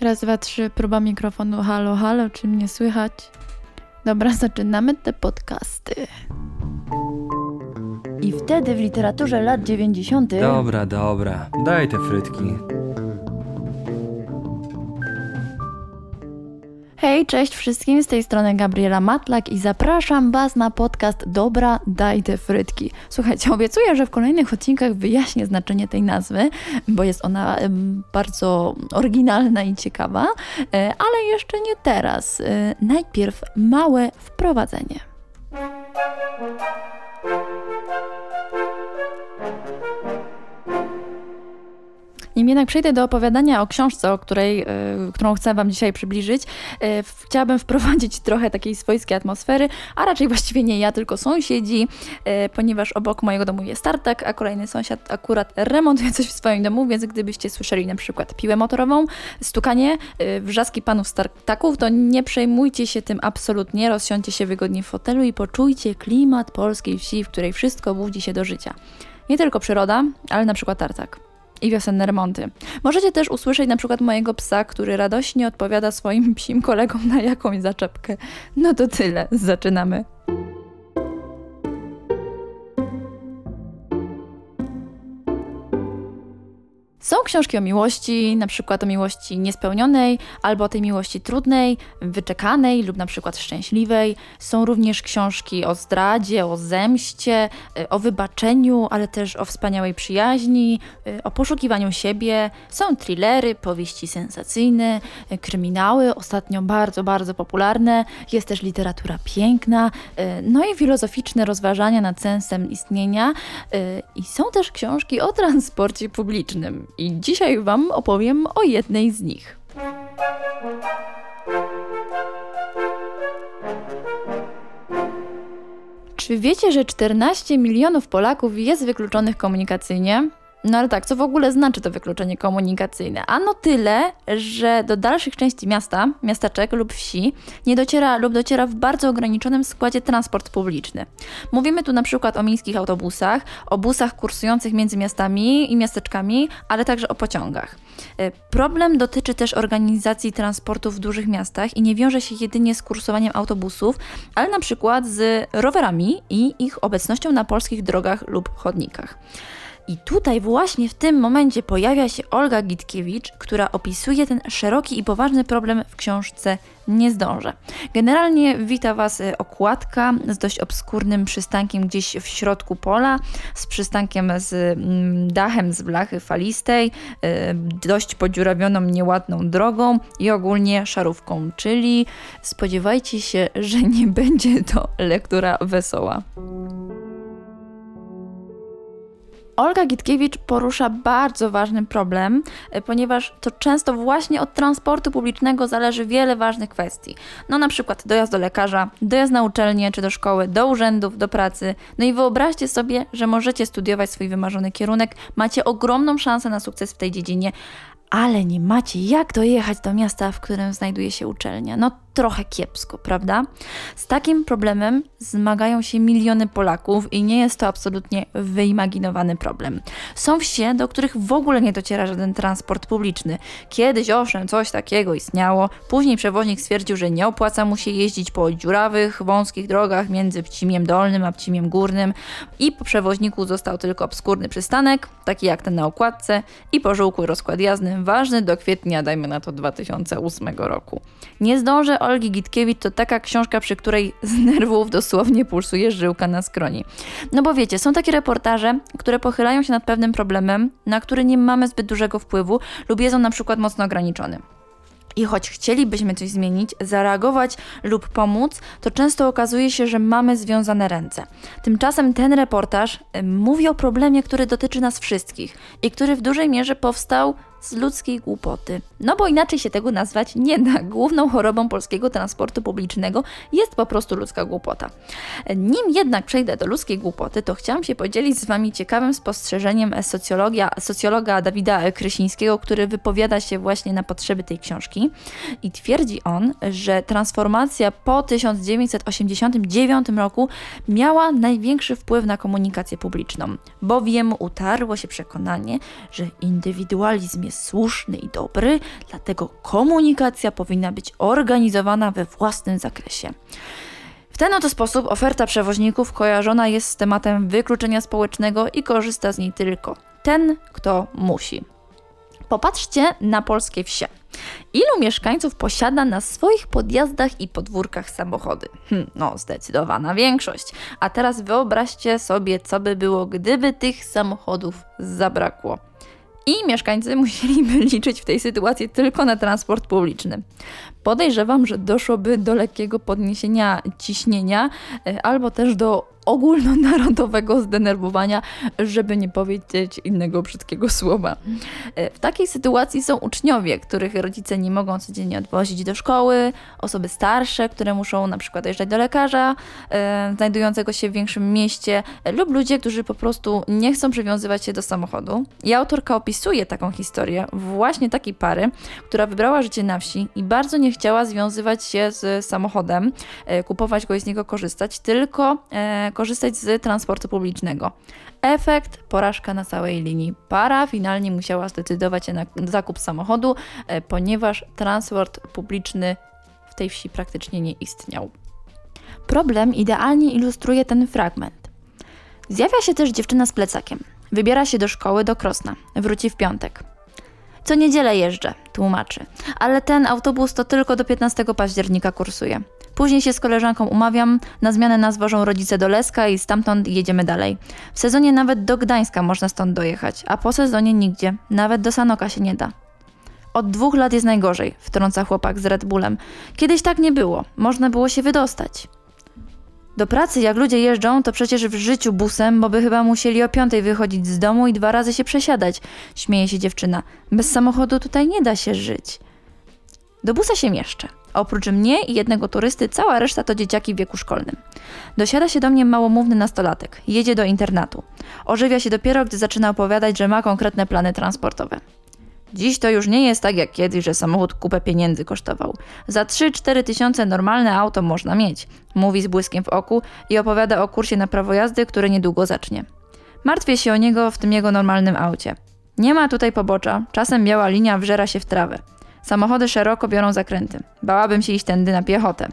Raz, dwa, trzy, próba mikrofonu. Halo, halo, czy mnie słychać? Dobra, zaczynamy te podcasty. I wtedy w literaturze lat 90. Dobra, dobra. Daj te frytki. Hej, cześć wszystkim, z tej strony Gabriela Matlak i zapraszam Was na podcast Dobra, daj te frytki. Słuchajcie, obiecuję, że w kolejnych odcinkach wyjaśnię znaczenie tej nazwy, bo jest ona bardzo oryginalna i ciekawa, e, ale jeszcze nie teraz. E, Najpierw małe wprowadzenie. Jednak przejdę do opowiadania o książce, o której, y, którą chcę Wam dzisiaj przybliżyć, y, chciałabym wprowadzić trochę takiej swojskiej atmosfery, a raczej właściwie nie ja, tylko sąsiedzi, y, ponieważ obok mojego domu jest startak, a kolejny sąsiad akurat remontuje coś w swoim domu, więc gdybyście słyszeli na przykład piłę motorową, stukanie, wrzaski panów startaków, to nie przejmujcie się tym absolutnie, rozsiądźcie się wygodnie w fotelu i poczujcie klimat polskiej wsi, w której wszystko budzi się do życia. Nie tylko przyroda, ale na przykład tartak i wiosenne remonty. Możecie też usłyszeć na przykład mojego psa, który radośnie odpowiada swoim psim kolegom na jakąś zaczepkę. No to tyle, zaczynamy. Są książki o miłości, na przykład o miłości niespełnionej, albo o tej miłości trudnej, wyczekanej lub na przykład szczęśliwej. Są również książki o zdradzie, o zemście, y, o wybaczeniu, ale też o wspaniałej przyjaźni, y, o poszukiwaniu siebie. Są thrillery, powieści sensacyjne, y, kryminały, ostatnio bardzo, bardzo popularne. Jest też literatura piękna, no i filozoficzne rozważania nad sensem istnienia. I są też książki o transporcie publicznym i dzisiaj Wam opowiem o jednej z nich. Czy wiecie, że 14 milionów Polaków jest wykluczonych komunikacyjnie? No ale tak, co w ogóle znaczy to wykluczenie komunikacyjne? Ano tyle, że do dalszych części miasta, miasteczek lub wsi nie dociera lub dociera w bardzo ograniczonym składzie transport publiczny. Mówimy tu na przykład o miejskich autobusach, o busach kursujących między miastami i miasteczkami, ale także o pociągach. E, problem dotyczy też organizacji transportu w dużych miastach i nie wiąże się jedynie z kursowaniem autobusów, ale na przykład z rowerami i ich obecnością na polskich drogach lub chodnikach. I tutaj właśnie w tym momencie pojawia się Olga Gitkiewicz, która opisuje ten szeroki i poważny problem w książce Nie zdążę. Generalnie wita Was e, okładka z dość obskurnym przystankiem gdzieś w środku pola, z przystankiem z mm, dachem z blachy falistej, e, dość podziurawioną, nieładną drogą i ogólnie szarówką, czyli spodziewajcie się, że nie będzie to lektura wesoła. Olga Gitkiewicz porusza bardzo ważny problem, e, ponieważ to często właśnie od transportu publicznego zależy wiele ważnych kwestii. No na przykład dojazd do lekarza, dojazd na uczelnię czy do szkoły, do urzędów, do pracy. No i wyobraźcie sobie, że możecie studiować swój wymarzony kierunek, macie ogromną szansę na sukces w tej dziedzinie, ale nie macie jak dojechać do miasta, w którym znajduje się uczelnia. No trochę kiepsko, prawda? Z takim problemem zmagają się miliony Polaków i nie jest to absolutnie wyimaginowany problem. Są wsie, do których w ogóle nie dociera żaden transport publiczny. Kiedyś owszem, coś takiego istniało, później przewoźnik stwierdził, że nie opłaca mu się jeździć po dziurawych, wąskich drogach między Pcimiem Dolnym a Pcimiem Górnym i po przewoźniku został tylko obskurny przystanek, taki jak ten na okładce i pożółkły rozkład jazdy, ważny do kwietnia, dajmy na to 2008 roku. Nie zdążę Olgi Gitkiewicz to taka książka, przy której z nerwów dosłownie pulsuje żyłka na skroni. No bo wiecie, są takie reportaże, które pochylają się nad pewnym problemem, na który nie mamy zbyt dużego wpływu lub jest on na przykład mocno ograniczony. I choć chcielibyśmy coś zmienić, zareagować lub pomóc, to często okazuje się, że mamy związane ręce. Tymczasem ten reportaż mówi o problemie, który dotyczy nas wszystkich i który w dużej mierze powstał z ludzkiej głupoty. No bo inaczej się tego nazwać nie da. Główną chorobą polskiego transportu publicznego jest po prostu ludzka głupota. Nim jednak przejdę do ludzkiej głupoty, to chciałam się podzielić z Wami ciekawym spostrzeżeniem socjologia, socjologa Dawida Krysińskiego, który wypowiada się właśnie na potrzeby tej książki i twierdzi on, że transformacja po 1989 roku miała największy wpływ na komunikację publiczną, bowiem utarło się przekonanie, że indywidualizm jest słuszny i dobry, dlatego komunikacja powinna być organizowana we własnym zakresie. W ten oto sposób oferta przewoźników kojarzona jest z tematem wykluczenia społecznego i korzysta z niej tylko ten, kto musi. Popatrzcie na polskie wsie. Ilu mieszkańców posiada na swoich podjazdach i podwórkach samochody? Hm, no, zdecydowana większość. A teraz wyobraźcie sobie, co by było, gdyby tych samochodów zabrakło. I mieszkańcy musieliby liczyć w tej sytuacji tylko na transport publiczny. Podejrzewam, że doszłoby do lekkiego podniesienia ciśnienia e, albo też do ogólnonarodowego zdenerwowania, żeby nie powiedzieć innego brzydkiego słowa. E, w takiej sytuacji są uczniowie, których rodzice nie mogą codziennie odwozić do szkoły, osoby starsze, które muszą na przykład jeżdżać do lekarza e, znajdującego się w większym mieście lub ludzie, którzy po prostu nie chcą przywiązywać się do samochodu. I autorka opisuje taką historię właśnie takiej pary, która wybrała życie na wsi i bardzo nie chciała związywać się z samochodem, e, kupować go i z niego korzystać, tylko e, korzystać z transportu publicznego. Efekt porażka na całej linii. Para finalnie musiała zdecydować się na zakup samochodu, e, ponieważ transport publiczny w tej wsi praktycznie nie istniał. Problem idealnie ilustruje ten fragment. Zjawia się też dziewczyna z plecakiem. Wybiera się do szkoły do Krosna. Wróci w piątek. Co niedzielę jeżdżę, tłumaczy. Ale ten autobus to tylko do 15 października kursuje. Później się z koleżanką umawiam, na zmianę nas wożą rodzice do Leska i stamtąd jedziemy dalej. W sezonie nawet do Gdańska można stąd dojechać, a po sezonie nigdzie, nawet do Sanoka się nie da. Od dwóch lat jest najgorzej, wtrąca chłopak z Red Bullem. Kiedyś tak nie było, można było się wydostać. Do pracy jak ludzie jeżdżą, to przecież w życiu busem, bo by chyba musieli o piątej wychodzić z domu i dwa razy się przesiadać, śmieje się dziewczyna. Bez samochodu tutaj nie da się żyć. Do busa się mieszczę. Oprócz mnie i jednego turysty, cała reszta to dzieciaki w wieku szkolnym. Dosiada się do mnie małomówny nastolatek. Jedzie do internatu. Ożywia się dopiero, gdy zaczyna opowiadać, że ma konkretne plany transportowe. Dziś to już nie jest tak jak kiedyś, że samochód kupę pieniędzy kosztował. Za 3-4 tysiące normalne auto można mieć, mówi z błyskiem w oku i opowiada o kursie na prawo jazdy, który niedługo zacznie. Martwię się o niego w tym jego normalnym aucie. Nie ma tutaj pobocza, czasem biała linia wżera się w trawę. Samochody szeroko biorą zakręty. Bałabym się iść tędy na piechotę.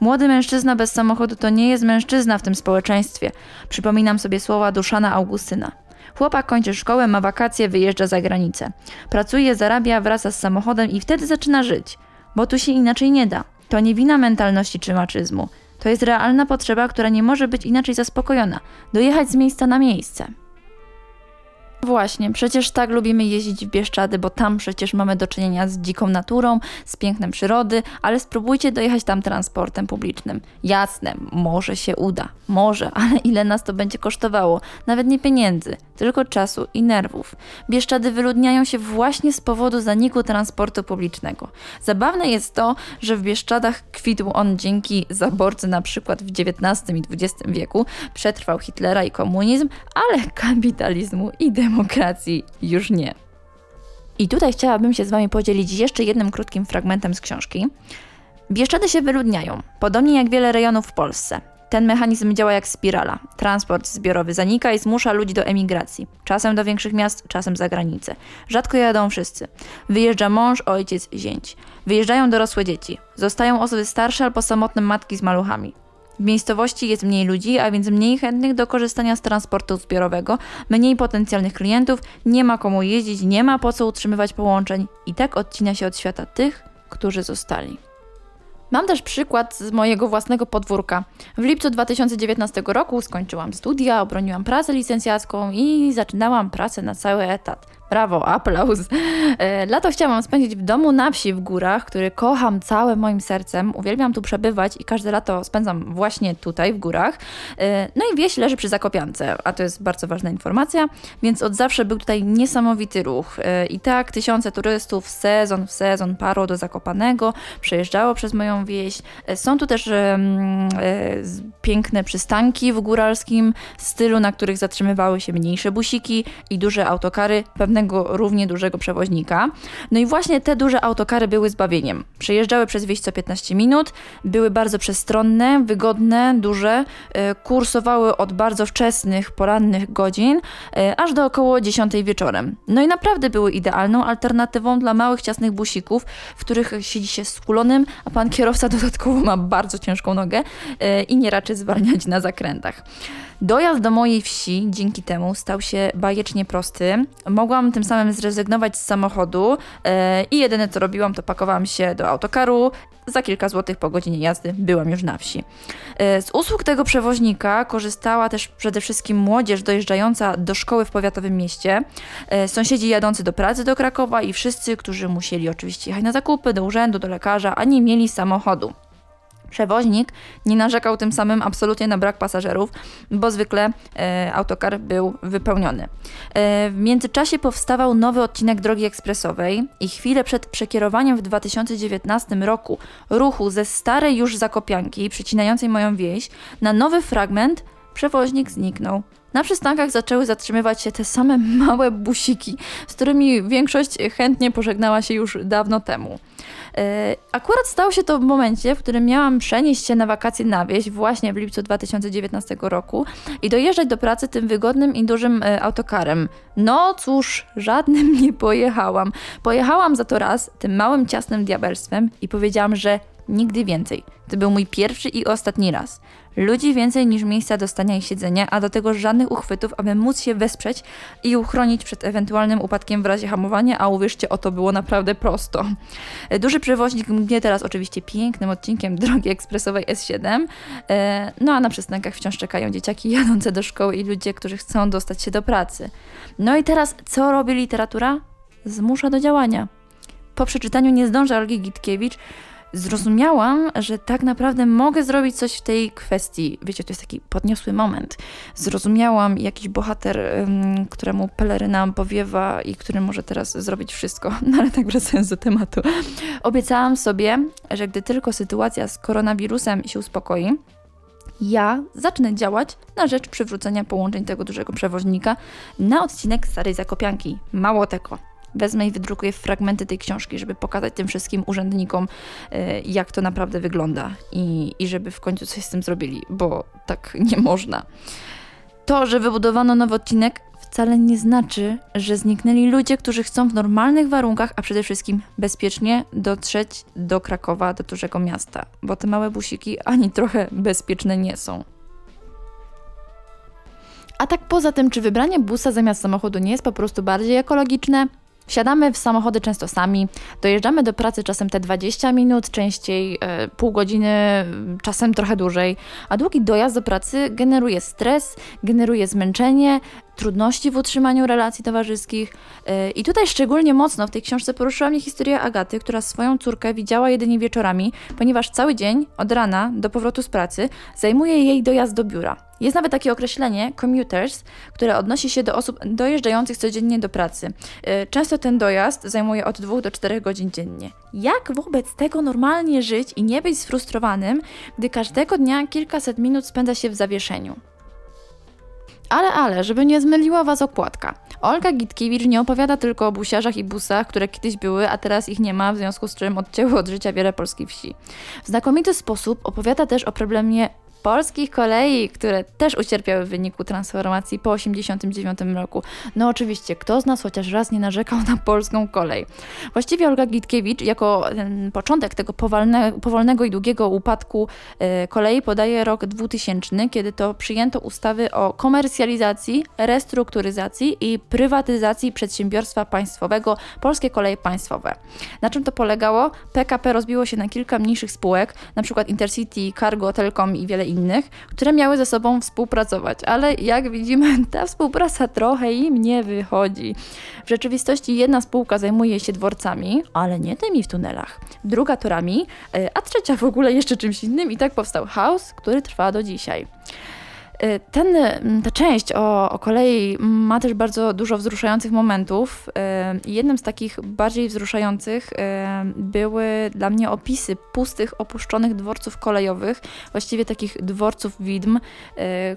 Młody mężczyzna bez samochodu to nie jest mężczyzna w tym społeczeństwie. Przypominam sobie słowa Duszana Augustyna. Chłopak kończy szkołę, ma wakacje, wyjeżdża za granicę. Pracuje, zarabia, wraca z samochodem i wtedy zaczyna żyć. Bo tu się inaczej nie da. To nie wina mentalności czy maczyzmu. To jest realna potrzeba, która nie może być inaczej zaspokojona. Dojechać z miejsca na miejsce. Właśnie, przecież tak lubimy jeździć w Bieszczady, bo tam przecież mamy do czynienia z dziką naturą, z pięknem przyrody, ale spróbujcie dojechać tam transportem publicznym. Jasne, może się uda, może, ale ile nas to będzie kosztowało? Nawet nie pieniędzy, tylko czasu i nerwów. Bieszczady wyludniają się właśnie z powodu zaniku transportu publicznego. Zabawne jest to, że w Bieszczadach kwitł on dzięki zaborcy na przykład w XIX i XX wieku, przetrwał Hitlera i komunizm, ale kapitalizmu i demokracji demokracji już nie. I tutaj chciałabym się z Wami podzielić jeszcze jednym krótkim fragmentem z książki. Bieszczady się wyludniają, podobnie jak wiele rejonów w Polsce. Ten mechanizm działa jak spirala. Transport zbiorowy zanika i zmusza ludzi do emigracji. Czasem do większych miast, czasem za granicę. Rzadko jadą wszyscy. Wyjeżdża mąż, ojciec, zięć. Wyjeżdżają dorosłe dzieci. Zostają osoby starsze albo samotne matki z maluchami. W miejscowości jest mniej ludzi, a więc mniej chętnych do korzystania z transportu zbiorowego, mniej potencjalnych klientów, nie ma komu jeździć, nie ma po co utrzymywać połączeń i tak odcina się od świata tych, którzy zostali. Mam też przykład z mojego własnego podwórka. W lipcu 2019 roku skończyłam studia, obroniłam pracę licencjacką i zaczynałam pracę na cały etat. Brawo, aplauz. E, lato chciałam spędzić w domu na wsi w górach, który kocham całym moim sercem. Uwielbiam tu przebywać i każde lato spędzam właśnie tutaj w górach. E, no i wieś leży przy Zakopiance, a to jest bardzo ważna informacja, więc od zawsze był tutaj niesamowity ruch. E, I tak tysiące turystów sezon w sezon parło do Zakopanego, przejeżdżało przez moją wieś. Są tu też piękne przystanki w góralskim stylu, na których zatrzymywały się mniejsze busiki i duże autokary pewnego innego równie dużego przewoźnika. No i właśnie te duże autokary były zbawieniem. Przejeżdżały przez wieś co 15 minut, były bardzo przestronne, wygodne, duże, e, kursowały od bardzo wczesnych, porannych godzin, e, aż do około 10 wieczorem. No i naprawdę były idealną alternatywą dla małych, ciasnych busików, w których siedzi się skulonym, a pan kierowca dodatkowo ma bardzo ciężką nogę e, i nie raczy zwalniać na zakrętach. Dojazd do mojej wsi dzięki temu stał się bajecznie prosty. Mogłam tym samym zrezygnować z samochodu e, i jedyne co robiłam to pakowałam się do autokaru. Za kilka złotych po godzinie jazdy byłam już na wsi. E, z usług tego przewoźnika korzystała też przede wszystkim młodzież dojeżdżająca do szkoły w powiatowym mieście, e, sąsiedzi jadący do pracy do Krakowa i wszyscy, którzy musieli oczywiście jechać na zakupy, do urzędu, do lekarza, a nie mieli samochodu. Przewoźnik nie narzekał tym samym absolutnie na brak pasażerów, bo zwykle e, autokar był wypełniony. E, w międzyczasie powstawał nowy odcinek drogi ekspresowej i chwilę przed przekierowaniem w 2019 roku ruchu ze starej już Zakopianki, przecinającej moją wieś, na nowy fragment przewoźnik zniknął. Na przystankach zaczęły zatrzymywać się te same małe busiki, z którymi większość chętnie pożegnała się już dawno temu. E, Akurat stało się to w momencie, w którym miałam przenieść się na wakacje na wieś właśnie w lipcu 2019 roku i dojeżdżać do pracy tym wygodnym i dużym e, autokarem. No cóż, żadnym nie pojechałam. Pojechałam za to raz tym małym ciasnym diabelstwem i powiedziałam, że nigdy więcej. To był mój pierwszy i ostatni raz. Ludzi więcej niż miejsca do stania i siedzenia, a do tego żadnych uchwytów, aby móc się wesprzeć i uchronić przed ewentualnym upadkiem w razie hamowania, a uwierzcie, o to było naprawdę prosto. Duży przewoźnik mnie teraz oczywiście pięknym odcinkiem drogi ekspresowej S7, e, no a na przystankach wciąż czekają dzieciaki jadące do szkoły i ludzie, którzy chcą dostać się do pracy. No i teraz co robi literatura? Zmusza do działania. Po przeczytaniu Nie zdąża Olgi Gitkiewicz zrozumiałam, że tak naprawdę mogę zrobić coś w tej kwestii. Wiecie, to jest taki podniosły moment. Zrozumiałam jakiś bohater, któremu peleryna powiewa i który może teraz zrobić wszystko. No ale tak wracając do tematu. Obiecałam sobie, że gdy tylko sytuacja z koronawirusem się uspokoi, ja zacznę działać na rzecz przywrócenia połączeń tego dużego przewoźnika na odcinek Starej Zakopianki. Mało tego, wezmę i wydrukuję fragmenty tej książki, żeby pokazać tym wszystkim urzędnikom, e, jak to naprawdę wygląda i, i żeby w końcu coś z tym zrobili, bo tak nie można. To, że wybudowano nowy odcinek, wcale nie znaczy, że zniknęli ludzie, którzy chcą w normalnych warunkach, a przede wszystkim bezpiecznie dotrzeć do Krakowa, do dużego miasta, bo te małe busiki ani trochę bezpieczne nie są. A tak poza tym, czy wybranie busa zamiast samochodu nie jest po prostu bardziej ekologiczne? Wsiadamy w samochody często sami, dojeżdżamy do pracy czasem te 20 minut, częściej e, pół godziny, czasem trochę dłużej, a długi dojazd do pracy generuje stres, generuje zmęczenie, trudności w utrzymaniu relacji towarzyskich. E, I tutaj szczególnie mocno w tej książce poruszyła mnie historia Agaty, która swoją córkę widziała jedynie wieczorami, ponieważ cały dzień, od rana do powrotu z pracy, zajmuje jej dojazd do biura. Jest nawet takie określenie commuters, które odnosi się do osób dojeżdżających codziennie do pracy. E, Często ten dojazd zajmuje od 2 do 4 godzin dziennie. Jak wobec tego normalnie żyć i nie być sfrustrowanym, gdy każdego dnia kilkaset minut spędza się w zawieszeniu? Ale, ale, żeby nie zmyliła Was okładka. Olga Gitkiewicz nie opowiada tylko o busiarzach i busach, które kiedyś były, a teraz ich nie ma, w związku z czym odcięły od życia wiele polskiej wsi. W znakomity sposób opowiada też o problemie polskich kolei, które też ucierpiały w wyniku transformacji po 1989 roku. No oczywiście, kto z nas chociaż raz nie narzekał na polską kolej? Właściwie Olga Gitkiewicz jako ten początek tego powolne, powolnego i długiego upadku e, kolei podaje rok 2000, kiedy to przyjęto ustawy o komercjalizacji, restrukturyzacji i prywatyzacji przedsiębiorstwa państwowego Polskie Koleje Państwowe. Na czym to polegało? PKP rozbiło się na kilka mniejszych spółek, np. Intercity, Cargo, Telkom i wiele innych, które miały ze sobą współpracować, ale jak widzimy, ta współpraca trochę im nie wychodzi. W rzeczywistości jedna spółka zajmuje się dworcami, ale nie tymi w tunelach, druga torami, e, a trzecia w ogóle jeszcze czymś innym i tak powstał chaos, który trwa do dzisiaj. Y, Ten, mm, ta część o, o kolei ma też bardzo dużo wzruszających momentów. y, Jednym z takich bardziej wzruszających y, były dla mnie opisy pustych, opuszczonych dworców kolejowych, właściwie takich dworców widm,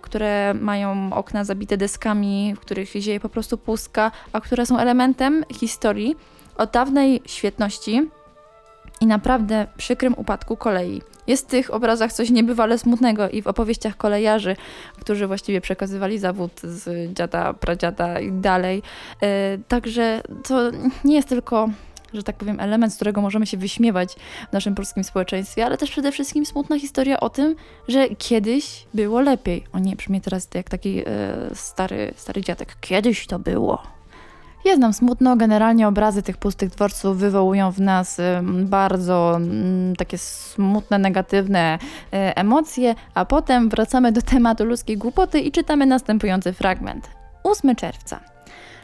które mają okna zabite deskami, w których zieje po prostu pustka, a które są elementem historii o dawnej świetności i naprawdę przykrym upadku kolei. Jest w tych obrazach coś niebywale smutnego i w opowieściach kolejarzy, którzy właściwie przekazywali zawód z dziada, pradziada i dalej. E, Także to nie jest tylko, że tak powiem, element, z którego możemy się wyśmiewać w naszym polskim społeczeństwie, ale też przede wszystkim smutna historia o tym, że kiedyś było lepiej. O nie, brzmi teraz jak taki e, stary, stary dziadek. Kiedyś to było. Jest nam smutno, generalnie obrazy tych pustych dworców wywołują w nas bardzo mm, takie smutne, negatywne e, emocje, a potem wracamy do tematu ludzkiej głupoty i czytamy następujący fragment. 8 czerwca.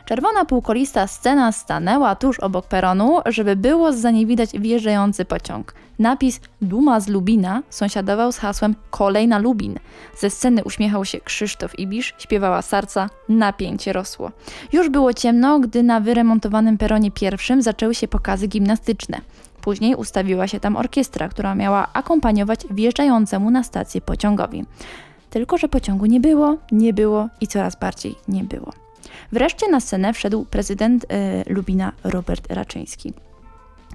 Czerwona półkolista scena stanęła tuż obok peronu, żeby było za niej widać wjeżdżający pociąg. Napis Duma z Lubina sąsiadował z hasłem Kolej na Lubin. Ze sceny uśmiechał się Krzysztof Ibisz, śpiewała Sarca, napięcie rosło. Już było ciemno, gdy na wyremontowanym peronie pierwszym zaczęły się pokazy gimnastyczne. Później ustawiła się tam orkiestra, która miała akompaniować wjeżdżającemu na stację pociągowi. Tylko, że pociągu nie było, nie było i coraz bardziej nie było. Wreszcie na scenę wszedł prezydent e, Lubina Robert Raczyński.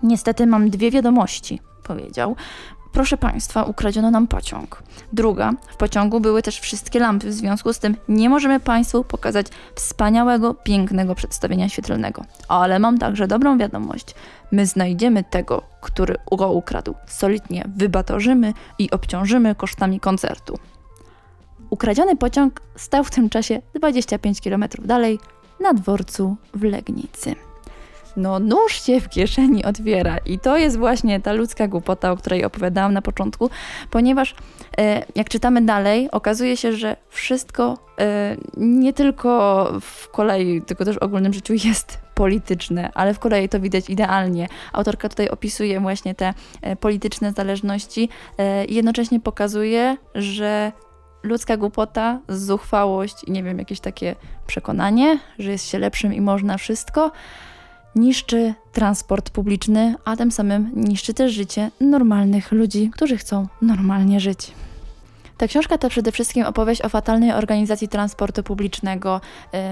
Niestety mam dwie wiadomości, powiedział. Proszę Państwa, ukradziono nam pociąg. Druga, w pociągu były też wszystkie lampy, w związku z tym nie możemy Państwu pokazać wspaniałego, pięknego przedstawienia świetlnego. Ale mam także dobrą wiadomość. My znajdziemy tego, który go ukradł. Solidnie wybatorzymy i obciążymy kosztami koncertu. Ukradziony pociąg stał w tym czasie 25 km dalej, na dworcu w Legnicy. No, nóż się w kieszeni otwiera, i to jest właśnie ta ludzka głupota, o której opowiadałam na początku, ponieważ e, jak czytamy dalej, okazuje się, że wszystko e, nie tylko w kolei, tylko też w ogólnym życiu jest polityczne, ale w kolei to widać idealnie. Autorka tutaj opisuje właśnie te e, polityczne zależności e, i jednocześnie pokazuje, że ludzka głupota, zuchwałość i nie wiem, jakieś takie przekonanie, że jest się lepszym i można wszystko, niszczy transport publiczny, a tym samym niszczy też życie normalnych ludzi, którzy chcą normalnie żyć. Ta książka to przede wszystkim opowieść o fatalnej organizacji transportu publicznego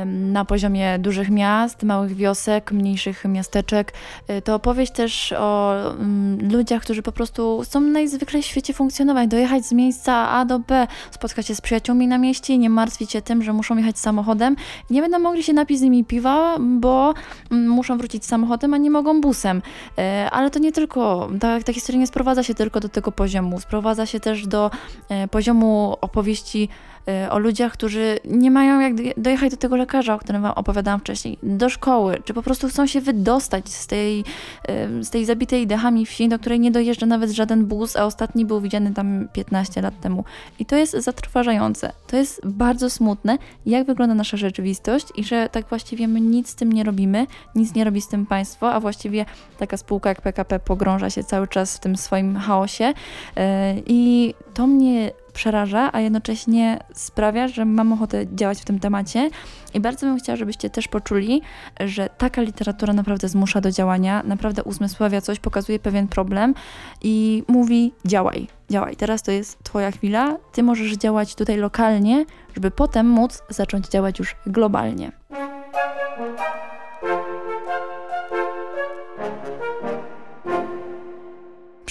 na poziomie dużych miast, małych wiosek, mniejszych miasteczek. Y, To opowieść też o mm, ludziach, którzy po prostu chcą najzwyklej w świecie funkcjonować, dojechać z miejsca A do B, spotkać się z przyjaciółmi na mieście nie martwić się tym, że muszą jechać samochodem. Nie będą mogli się napić z nimi piwa, bo mm, muszą wrócić samochodem, a nie mogą busem. E, Ale to nie tylko, ta, ta historia nie sprowadza się tylko do tego poziomu, sprowadza się też do e, poziomu opowieści e, o ludziach, którzy nie mają jak doje- dojechać do tego lekarza, o którym Wam opowiadałam wcześniej, do szkoły, czy po prostu chcą się wydostać z tej, e, z tej zabitej dechami wsi, do której nie dojeżdża nawet żaden bus, a ostatni był widziany tam 15 lat temu. I to jest zatrważające. To jest bardzo smutne, jak wygląda nasza rzeczywistość i że tak właściwie my nic z tym nie robimy, nic nie robi z tym państwo, a właściwie taka spółka jak PKP pogrąża się cały czas w tym swoim chaosie. E, I to mnie przeraża, a jednocześnie sprawia, że mam ochotę działać w tym temacie i bardzo bym chciała, żebyście też poczuli, że taka literatura naprawdę zmusza do działania, naprawdę uzmysławia coś, pokazuje pewien problem i mówi działaj, działaj, teraz to jest twoja chwila, ty możesz działać tutaj lokalnie, żeby potem móc zacząć działać już globalnie.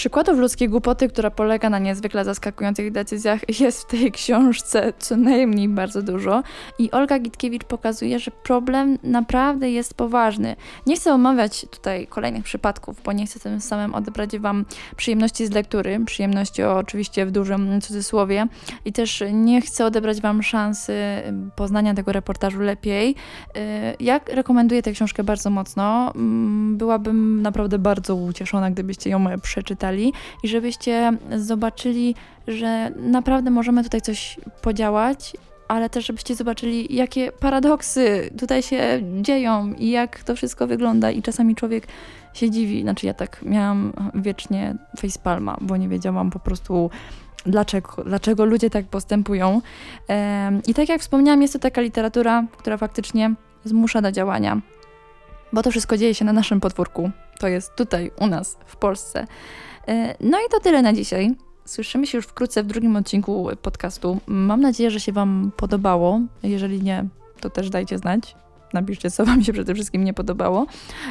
Przykładów ludzkiej głupoty, która polega na niezwykle zaskakujących decyzjach, jest w tej książce co najmniej bardzo dużo. I Olga Gitkiewicz pokazuje, że problem naprawdę jest poważny. Nie chcę omawiać tutaj kolejnych przypadków, bo nie chcę tym samym odebrać Wam przyjemności z lektury, przyjemności oczywiście w dużym cudzysłowie, i też nie chcę odebrać Wam szansy poznania tego reportażu lepiej. Y, Jak rekomenduję tę książkę bardzo mocno. Mm, Byłabym naprawdę bardzo ucieszona, gdybyście ją przeczytali i żebyście zobaczyli, że naprawdę możemy tutaj coś podziałać, ale też żebyście zobaczyli, jakie paradoksy tutaj się dzieją i jak to wszystko wygląda. I czasami człowiek się dziwi. Znaczy, ja tak miałam wiecznie facepalma, bo nie wiedziałam po prostu, dlaczego, dlaczego ludzie tak postępują. I tak jak wspomniałam, jest to taka literatura, która faktycznie zmusza do działania, bo to wszystko dzieje się na naszym podwórku. To jest tutaj, u nas, w Polsce. E, No i to tyle na dzisiaj. Słyszymy się już wkrótce w drugim odcinku podcastu. Mam nadzieję, że się Wam podobało. Jeżeli nie, to też dajcie znać. Napiszcie, co Wam się przede wszystkim nie podobało.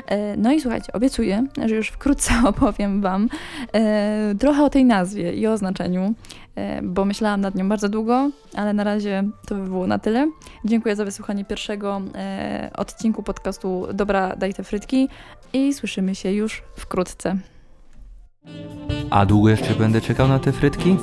E, No i słuchajcie, obiecuję, że już wkrótce opowiem Wam e, trochę o tej nazwie i o znaczeniu, e, bo myślałam nad nią bardzo długo, ale na razie to by było na tyle. Dziękuję za wysłuchanie pierwszego odcinku podcastu Dobra, daj te frytki i słyszymy się już wkrótce. A długo jeszcze będę czekał na te frytki?